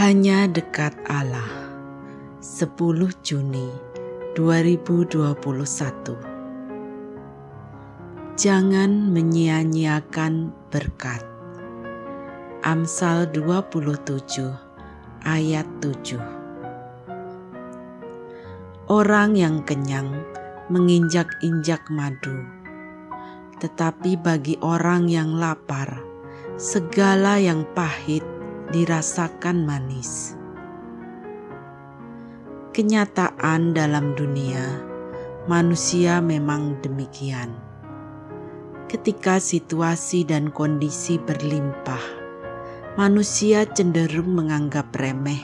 Hanya dekat Allah. 10 Juni 2021 Jangan menyia-nyiakan berkat. Amsal 27 ayat 7 Orang yang kenyang menginjak-injak madu. Tetapi bagi orang yang lapar segala yang pahit dirasakan manis. Kenyataan dalam dunia, manusia memang demikian. Ketika situasi dan kondisi berlimpah, manusia cenderung menganggap remeh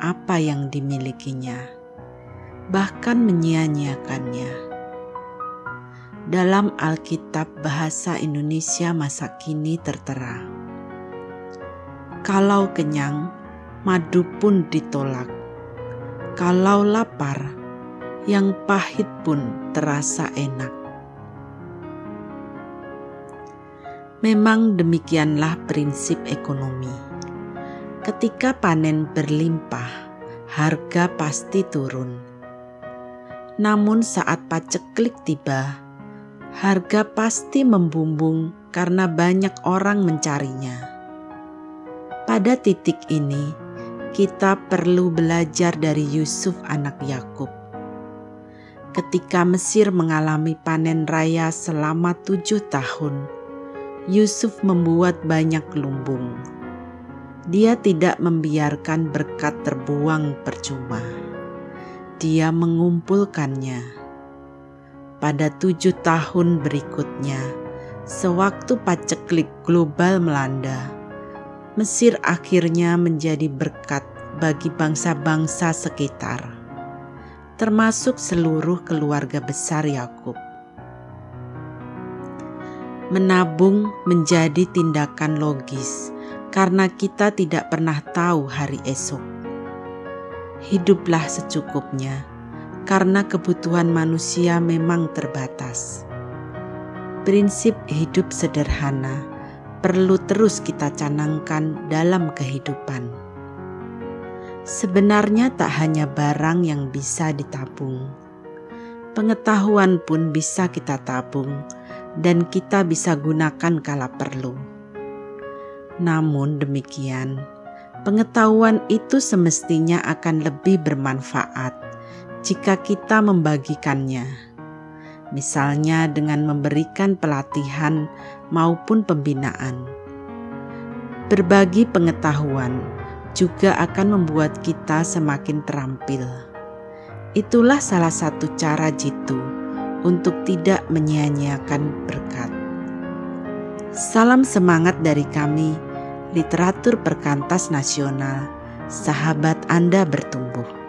apa yang dimilikinya, bahkan menyia-nyiakannya. Dalam Alkitab Bahasa Indonesia masa kini tertera kalau kenyang, madu pun ditolak. Kalau lapar, yang pahit pun terasa enak. Memang demikianlah prinsip ekonomi. Ketika panen berlimpah, harga pasti turun. Namun saat paceklik tiba, harga pasti membumbung karena banyak orang mencarinya. Pada titik ini, kita perlu belajar dari Yusuf anak Yakub. Ketika Mesir mengalami panen raya selama tujuh tahun, Yusuf membuat banyak lumbung. Dia tidak membiarkan berkat terbuang percuma. Dia mengumpulkannya. Pada tujuh tahun berikutnya, sewaktu paceklik global melanda, Mesir akhirnya menjadi berkat bagi bangsa-bangsa sekitar, termasuk seluruh keluarga besar Yakub. Menabung menjadi tindakan logis karena kita tidak pernah tahu hari esok. Hiduplah secukupnya, karena kebutuhan manusia memang terbatas. Prinsip hidup sederhana perlu terus kita canangkan dalam kehidupan. Sebenarnya tak hanya barang yang bisa ditabung, pengetahuan pun bisa kita tabung dan kita bisa gunakan kala perlu. Namun demikian, pengetahuan itu semestinya akan lebih bermanfaat jika kita membagikannya misalnya dengan memberikan pelatihan maupun pembinaan. Berbagi pengetahuan juga akan membuat kita semakin terampil. Itulah salah satu cara jitu untuk tidak menyia-nyiakan berkat. Salam semangat dari kami, literatur perkantas nasional, sahabat Anda bertumbuh.